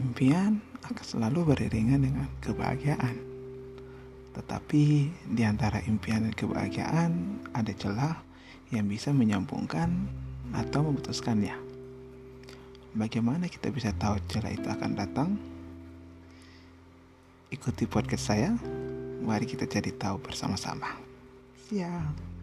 Impian akan selalu beriringan dengan kebahagiaan. Tetapi di antara impian dan kebahagiaan ada celah yang bisa menyambungkan atau memutuskannya. Bagaimana kita bisa tahu celah itu akan datang? Ikuti podcast saya. Mari kita jadi tahu bersama-sama. Siap.